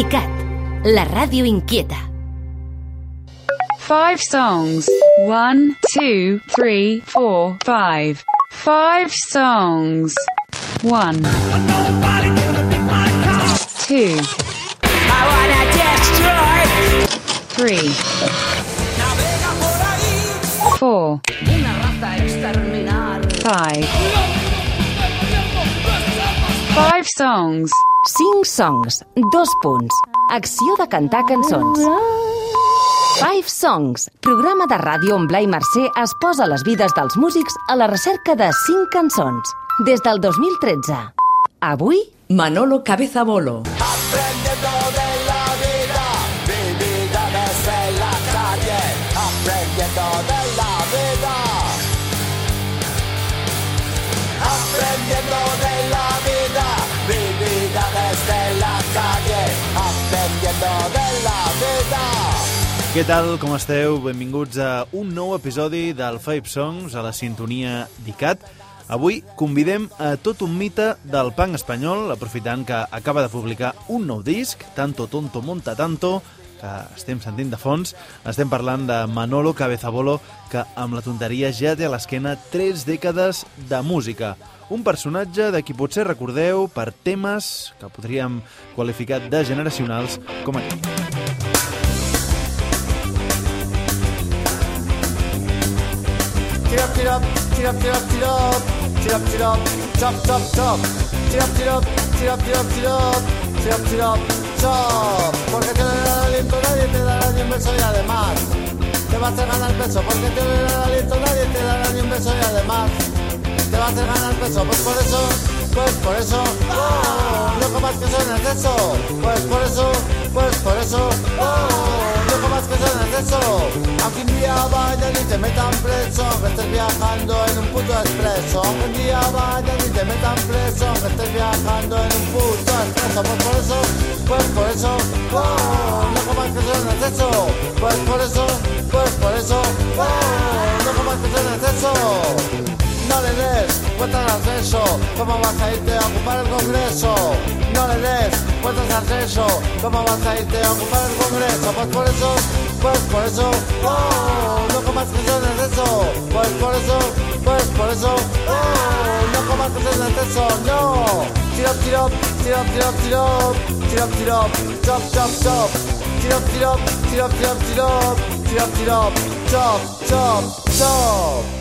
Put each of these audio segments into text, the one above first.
ICAT, la ràdio inquieta. Five songs. One, two, three, four, five. Five songs. One. Two. Three. Four. Five. Five songs. Cinc songs, dos punts. Acció de cantar cançons. Five Songs, programa de ràdio on Blai Mercè es posa les vides dels músics a la recerca de cinc cançons. Des del 2013. Avui, Manolo Cabeza Bolo. Què tal, com esteu? Benvinguts a un nou episodi del Five Songs a la sintonia d'ICAT. Avui convidem a tot un mite del punk espanyol, aprofitant que acaba de publicar un nou disc, Tanto Tonto Monta Tanto, que estem sentint de fons. Estem parlant de Manolo Cabezabolo, que amb la tonteria ja té a l'esquena tres dècades de música. Un personatge de qui potser recordeu per temes que podríem qualificar de generacionals com aquest. Tira, tira, tira, tira, tira, tira, tira, chop, chop, chop. Tira, tira, tira, tira, tira, tira, tira, chop. Porque te da el aliento, nadie te dará ni un beso y además te va a ganar peso. Porque te da el aliento, nadie te dará ni un beso y además te va a ganar peso. Pues por eso, pues por eso, oh, loco más que suena es eso. Pues por eso, pues por eso, oh, loco más que es eso. Aunque un día vayan y te metan preso, aunque estés viajando en un puto expreso. Aunque un día vayan y te metan preso, aunque estés viajando en un puto expreso. Pues por eso, pues por eso, oh, loco más que suena es eso. Pues por eso, pues por eso, oh, loco más que suena es eso. No le des vueltas al censo, ¿cómo vas a irte a ocupar el Congreso? No le des vueltas al censo, ¿cómo vas a irte a ocupar el Congreso? Pues por eso, pues por eso, oh, no comas canciones de eso. Pues por eso, pues por eso, oh, no comas canciones de eso, no. Tiro, tiro, tiro, tiro, tiro, tiro, tiro, chop, chop, chop. Tiro, tiro, tiro, tiro, tiro, tiro, tiro, chop, chop, chop.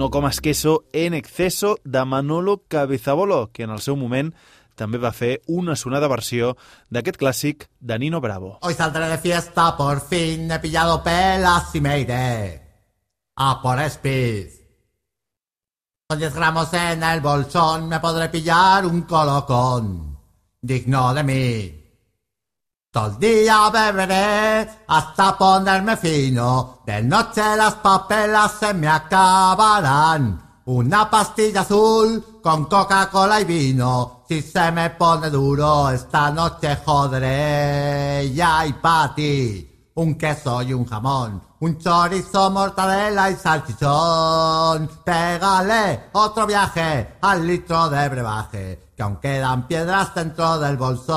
No comes queso en exceso de Manolo Cabezabolo, que en el seu moment també va fer una sonada versió d'aquest clàssic de Nino Bravo. Hoy saldré de fiesta, por fin he pillado pelas y me iré a por Speed. Con 10 gramos en el bolsón me podré pillar un colocón digno de mí. Todo el día beberé hasta ponerme fino. De noche las papelas se me acabarán. Una pastilla azul con Coca-Cola y vino. Si se me pone duro esta noche joderé. Ya hay pa' ti. Un queso y un jamón. Un chorizo, mortadela y salchichón. Pégale otro viaje al litro de brebaje. Que aún quedan piedras dentro del bolsón.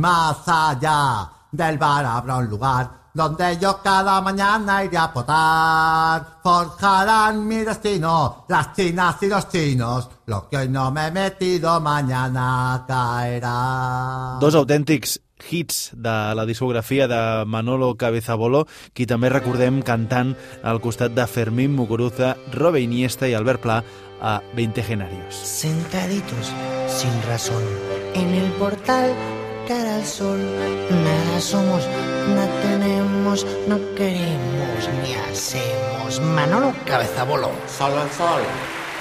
Más allá del bar habrá un lugar donde yo cada mañana iré a potar. Forjarán mi destino las chinas y los chinos. Lo que hoy no me he metido mañana caerá. Dos autèntics hits de la discografia de Manolo Cabezabolo, qui també recordem cantant al costat de Fermín Muguruza, Robe Iniesta i Albert Pla a 20 Genarios. Sentaditos sin razón en el portal cara al sol. Nada somos, no tenemos, no queremos ni hacemos. Manolo Cabezabolo. Solo el sol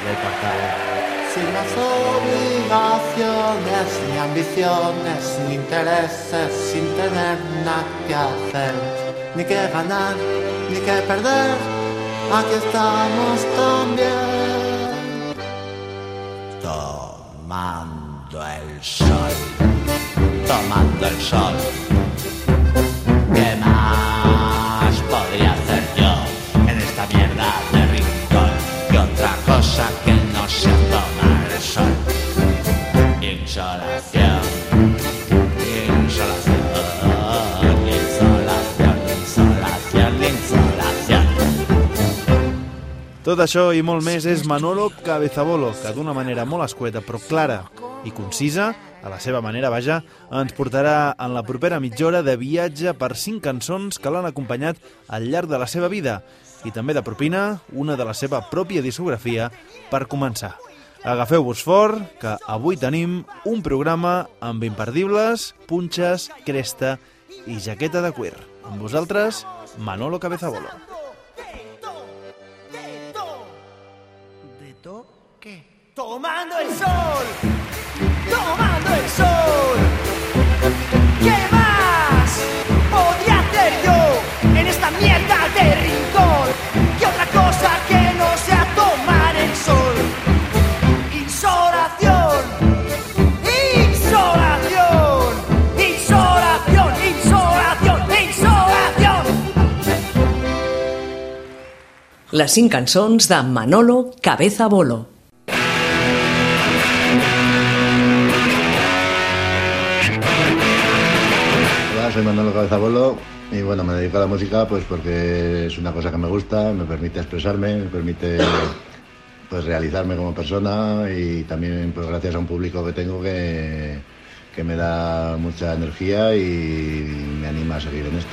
del portal. Sin más obligaciones, ni ambiciones, ni intereses, sin tener nada que hacer, ni que ganar, ni que perder. Aquí estamos también. Tomando el sol, tomando el sol. Tot això i molt més és Manolo Cabezabolo, que d'una manera molt escueta però clara i concisa, a la seva manera, vaja, ens portarà en la propera mitja hora de viatge per cinc cançons que l'han acompanyat al llarg de la seva vida i també de propina una de la seva pròpia discografia per començar. Agafeu-vos fort, que avui tenim un programa amb imperdibles, punxes, cresta i jaqueta de cuir. Amb vosaltres, Manolo Cabezabolo. Les cinc cançons de Manolo Cabeza Bolo. Hola, soy Manolo Cabezabolo y bueno, me dedico a la música pues porque es una cosa que me gusta, me permite expresarme, me permite pues realizarme como persona y también pues gracias a un público que tengo que, que me da mucha energía y me anima a seguir en esto.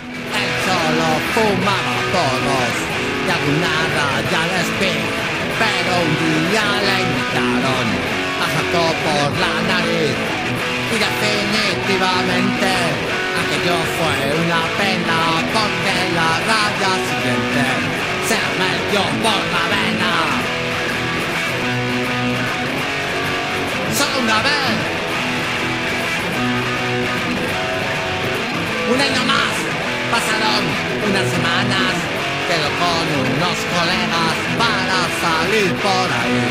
Solo fumaba todos y alguna raya les vi, pero un día le invitaron a saco por la nariz y definitivamente aquello fue una pena porque la raya siguiente se metió por la vena. Solo una vez. Un año más, pasaron unas semanas, quedó con unos colegas para salir por ahí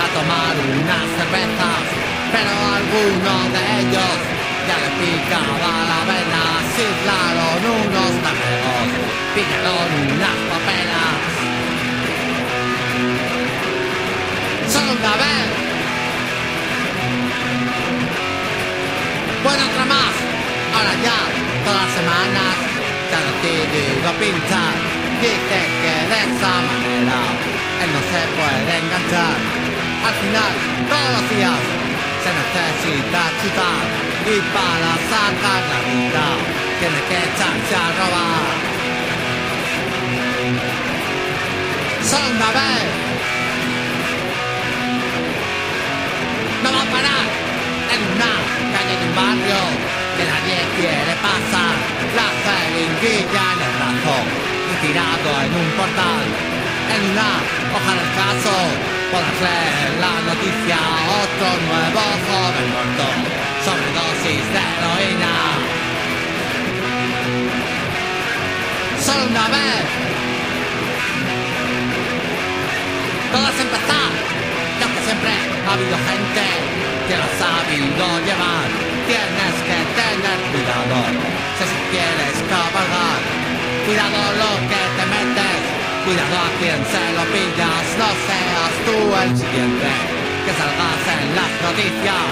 a tomar unas cervezas, pero alguno de ellos ya le picaba la vena, chiflaron unos tarregos, picaron unas papelas. Solo una vez. Bueno, otra más. Ahora ya, todas las semanas, ya no decidido pinchar. Dice que de esa manera él no se puede enganchar. Al final, todos los días, se necesita chutar. Y para sacar la vida, tiene que echarse a robar. Solo una vez. No va a parar en una calle de un barrio que nadie quiere pasar. La jeringuilla en el brazo y tirado en un portal. En una hoja del caso podrás leer la noticia. Otro nuevo joven muerto, sobredosis de heroína. Solo una vez. Todo es empezar. Y aunque siempre ha habido gente que lo ha sabido llevar, tienes que tener cuidado si así quieres cabalgar. Cuidado lo que te metes, cuidado a quien se lo pillas, no seas tú el siguiente que salgas en las noticias.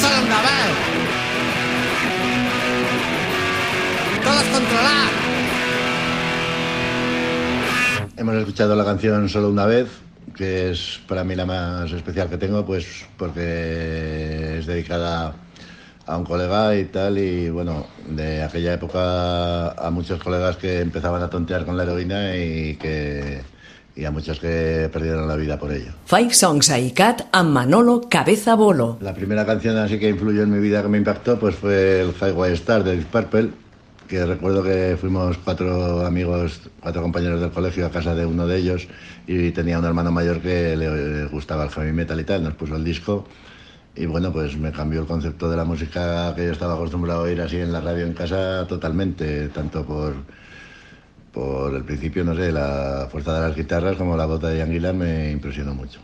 Solo una vez. Todo controlar. Hemos escuchado la canción solo una vez, que es para mí la más especial que tengo, pues porque es dedicada a un colega y tal, y bueno, de aquella época a muchos colegas que empezaban a tontear con la heroína y que y a muchos que perdieron la vida por ello. Five Songs a ICAT amb Manolo Cabeza Bolo. La primera canción así que influyó en mi vida, que me impactó, pues fue el Highway Star de Deep Purple, que recuerdo que fuimos cuatro amigos, cuatro compañeros del colegio a casa de uno de ellos y tenía un hermano mayor que le gustaba el heavy metal y tal, nos puso el disco y bueno, pues me cambió el concepto de la música que yo estaba acostumbrado a oír así en la radio en casa totalmente, tanto por, por el principio, no sé, la fuerza de las guitarras como la voz de Anguila me impresionó mucho.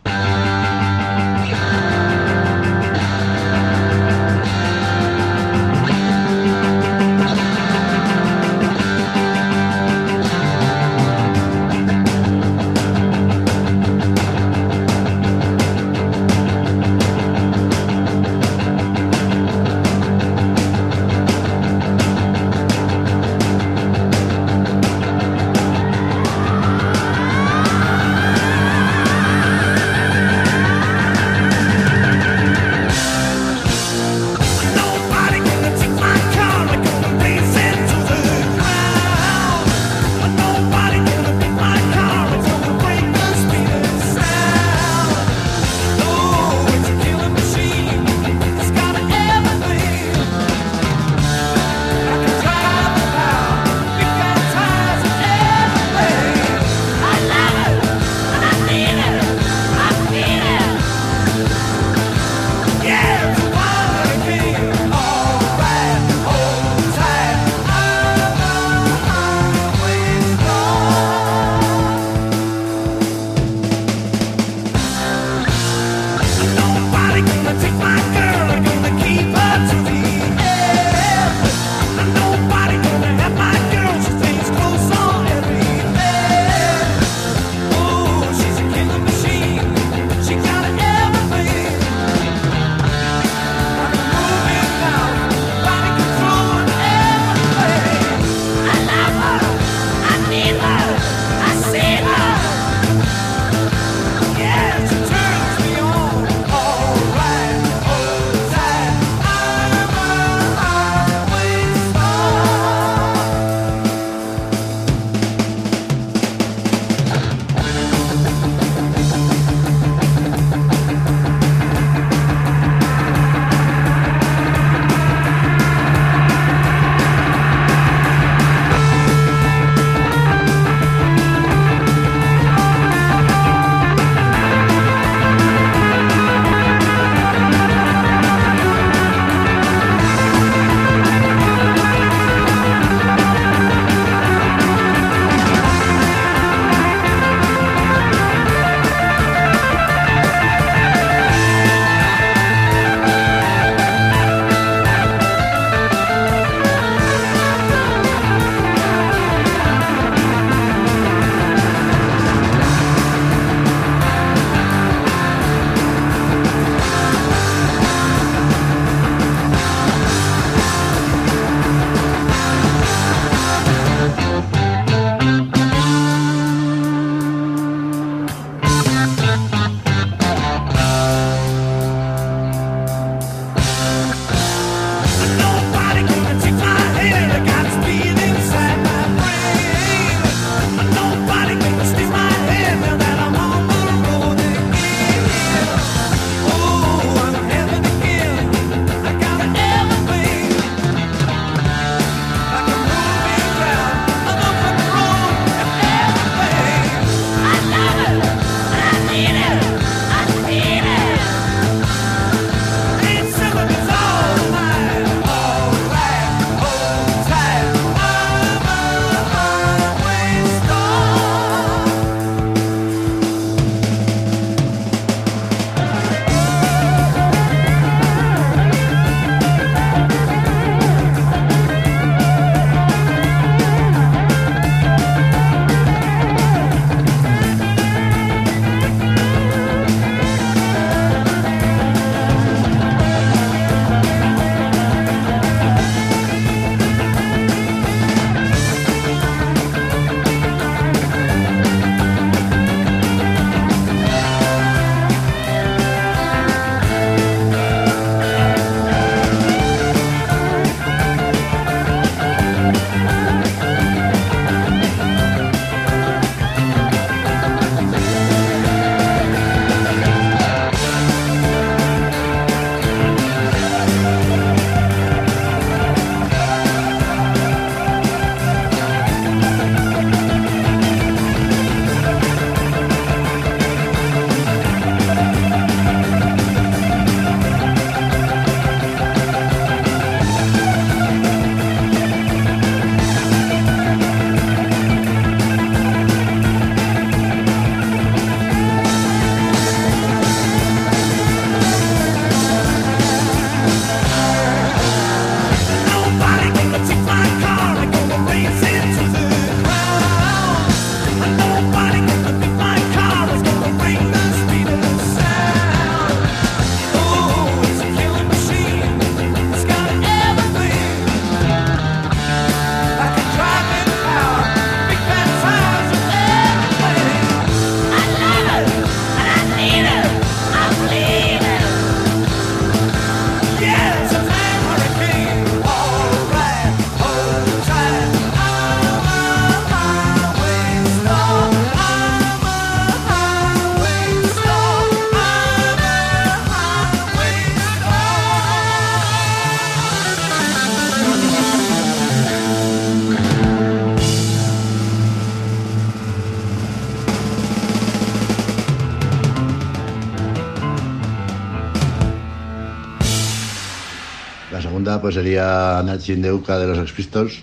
Sería Nachin de Uca de los Sex Pistols,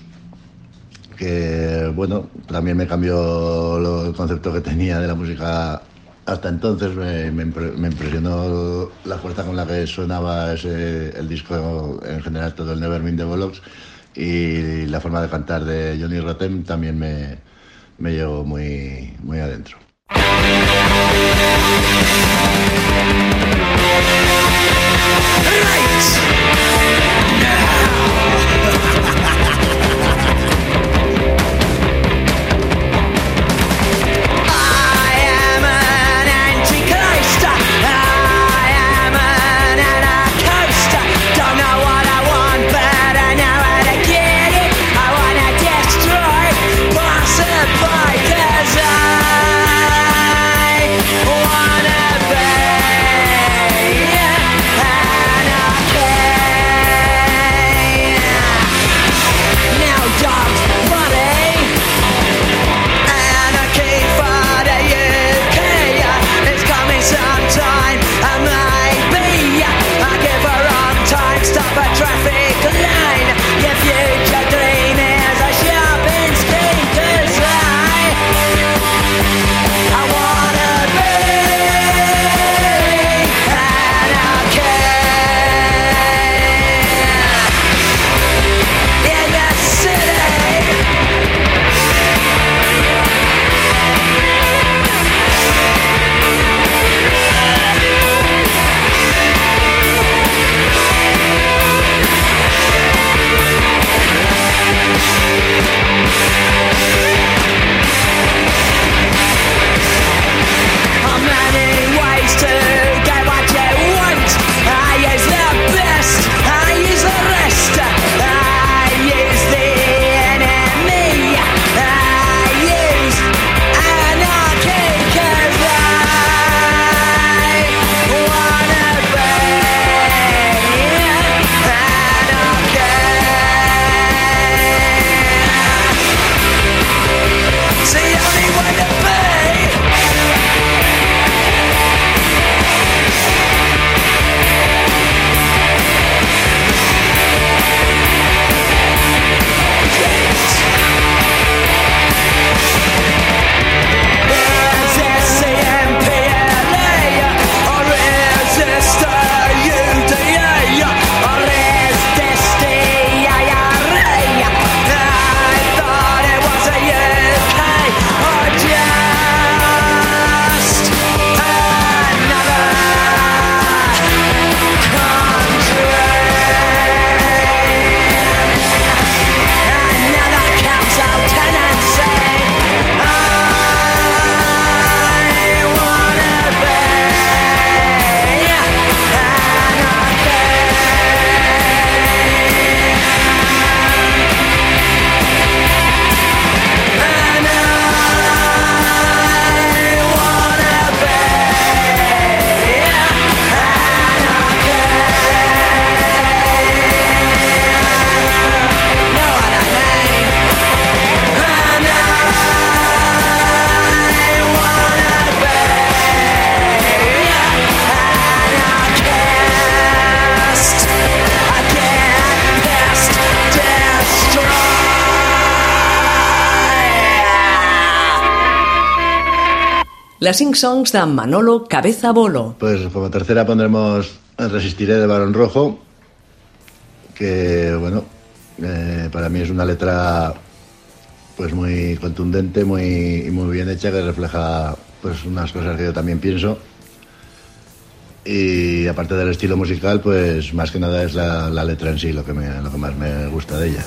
que bueno, también me cambió lo- el concepto que tenía de la música hasta entonces, me, me impre- me impresionó la fuerza con la que sonaba ese, el disco en general, todo el Nevermind de Bollocks, y la forma de cantar de Johnny Rotem también me, me llevó muy, muy adentro. now Les 5 songs de Manolo Cabeza Bolo. Pues como tercera pondremos Resistiré de Barón Rojo, que bueno, eh, para mí es una letra pues muy contundente, muy, muy bien hecha, que refleja pues unas cosas que yo también pienso. Y aparte del estilo musical, pues más que nada es la, la letra en sí lo que, me, lo que más me gusta de ella.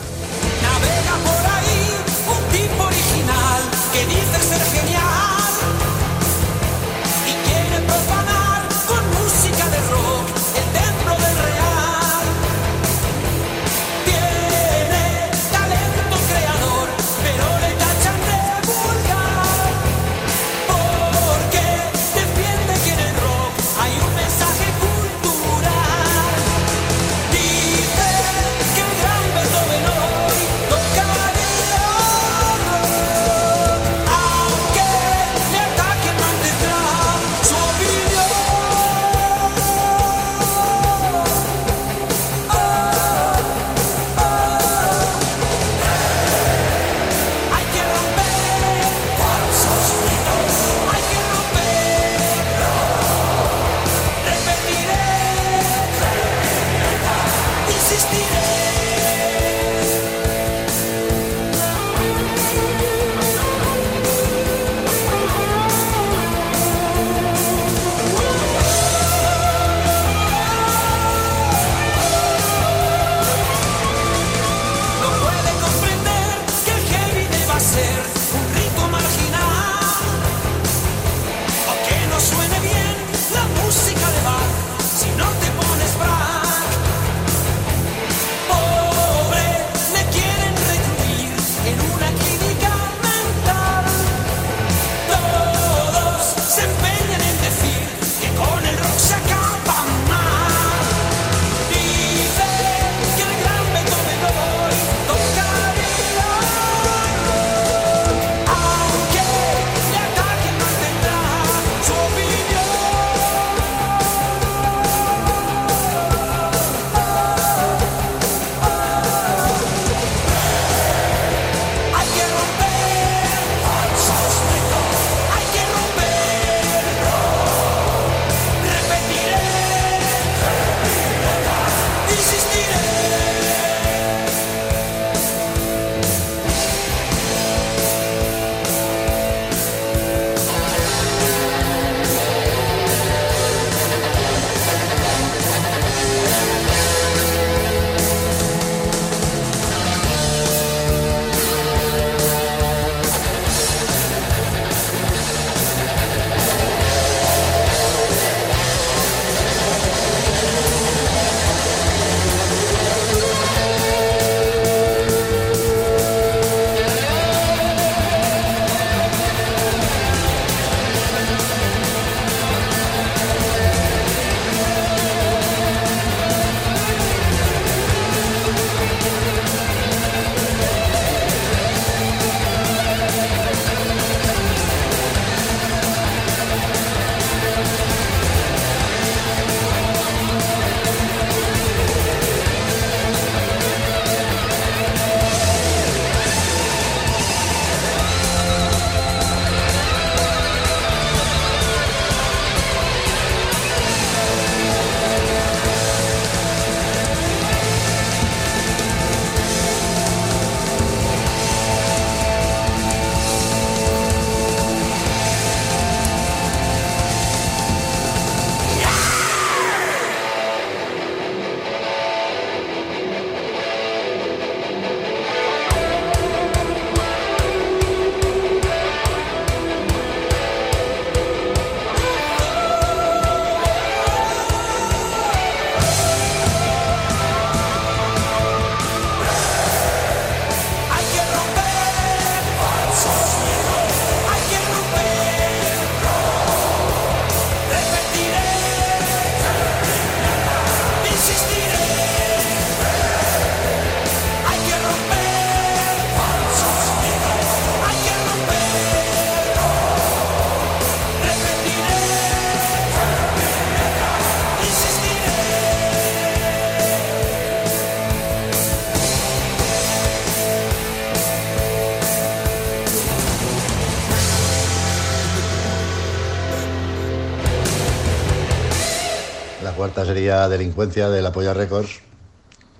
Cuarta sería Delincuencia de la Polla Records.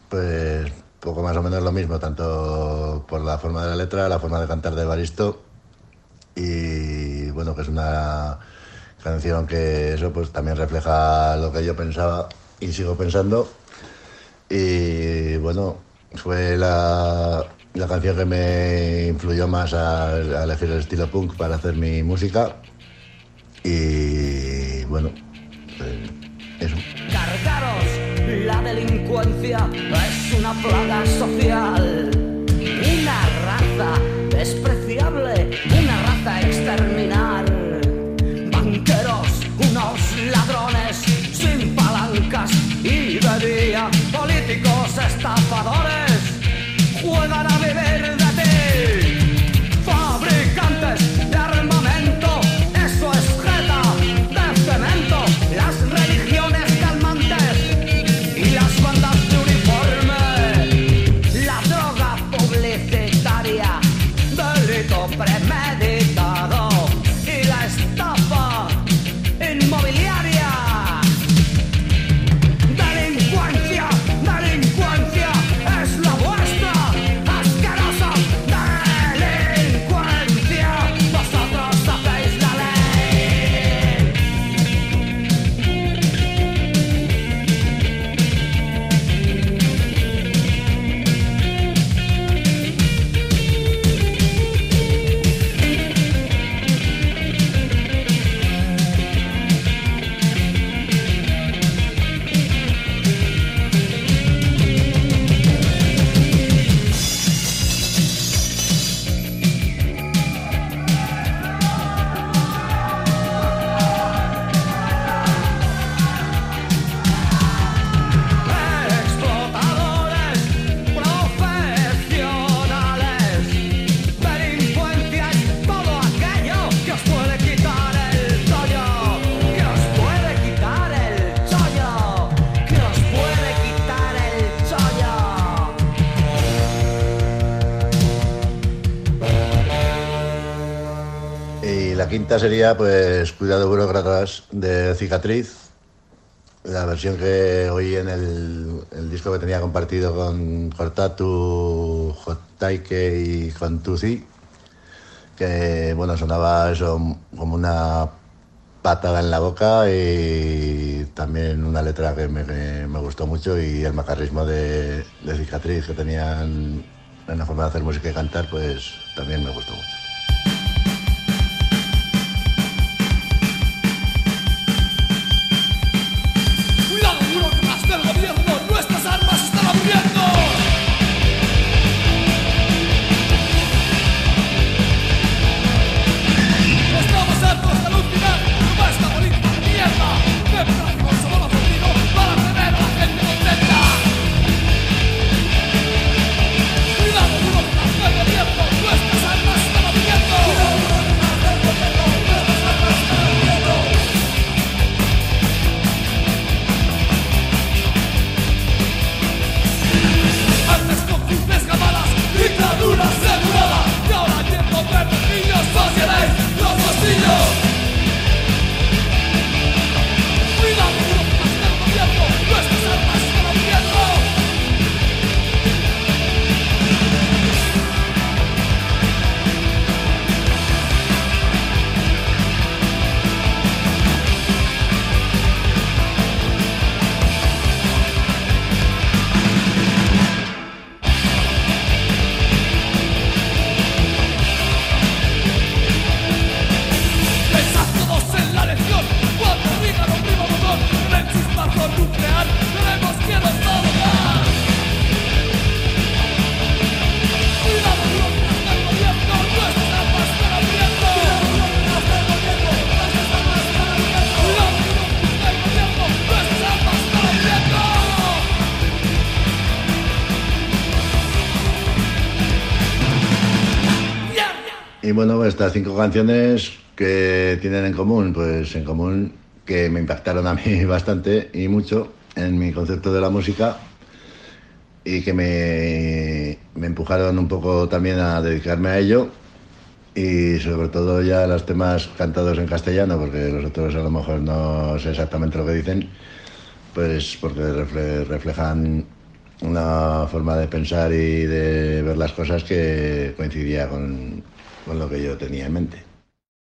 Pues poco más o menos lo mismo, tanto por la forma de la letra, la forma de cantar de Baristo. Y bueno, que es una canción que eso pues también refleja lo que yo pensaba y sigo pensando. Y bueno, fue la, la canción que me influyó más a, a elegir el estilo punk para hacer mi música. Y bueno, pues, eso. Cargaros, la delincuencia es una plaga social, una raza despreciable, la quinta sería, pues, Cuidado Burócratas de Cicatriz. La versión que oí en el, disco que tenía compartido con Cortatu, Jotaike y con Tuzi. Que, bueno, sonaba eso como una patada en la boca y también una letra que me, gustó mucho y el macarrismo de Cicatriz que tenían en la forma de hacer música y cantar, pues también me gustó mucho. Bueno, estas cinco canciones que tienen en común, pues en común que me impactaron a mí bastante y mucho en mi concepto de la música y que me, me empujaron un poco también a dedicarme a ello y sobre todo ya los temas cantados en castellano, porque los otros a lo mejor no sé exactamente lo que dicen, pues porque refle- reflejan una forma de pensar y de ver las cosas que coincidía con, con lo que yo tenía en mente.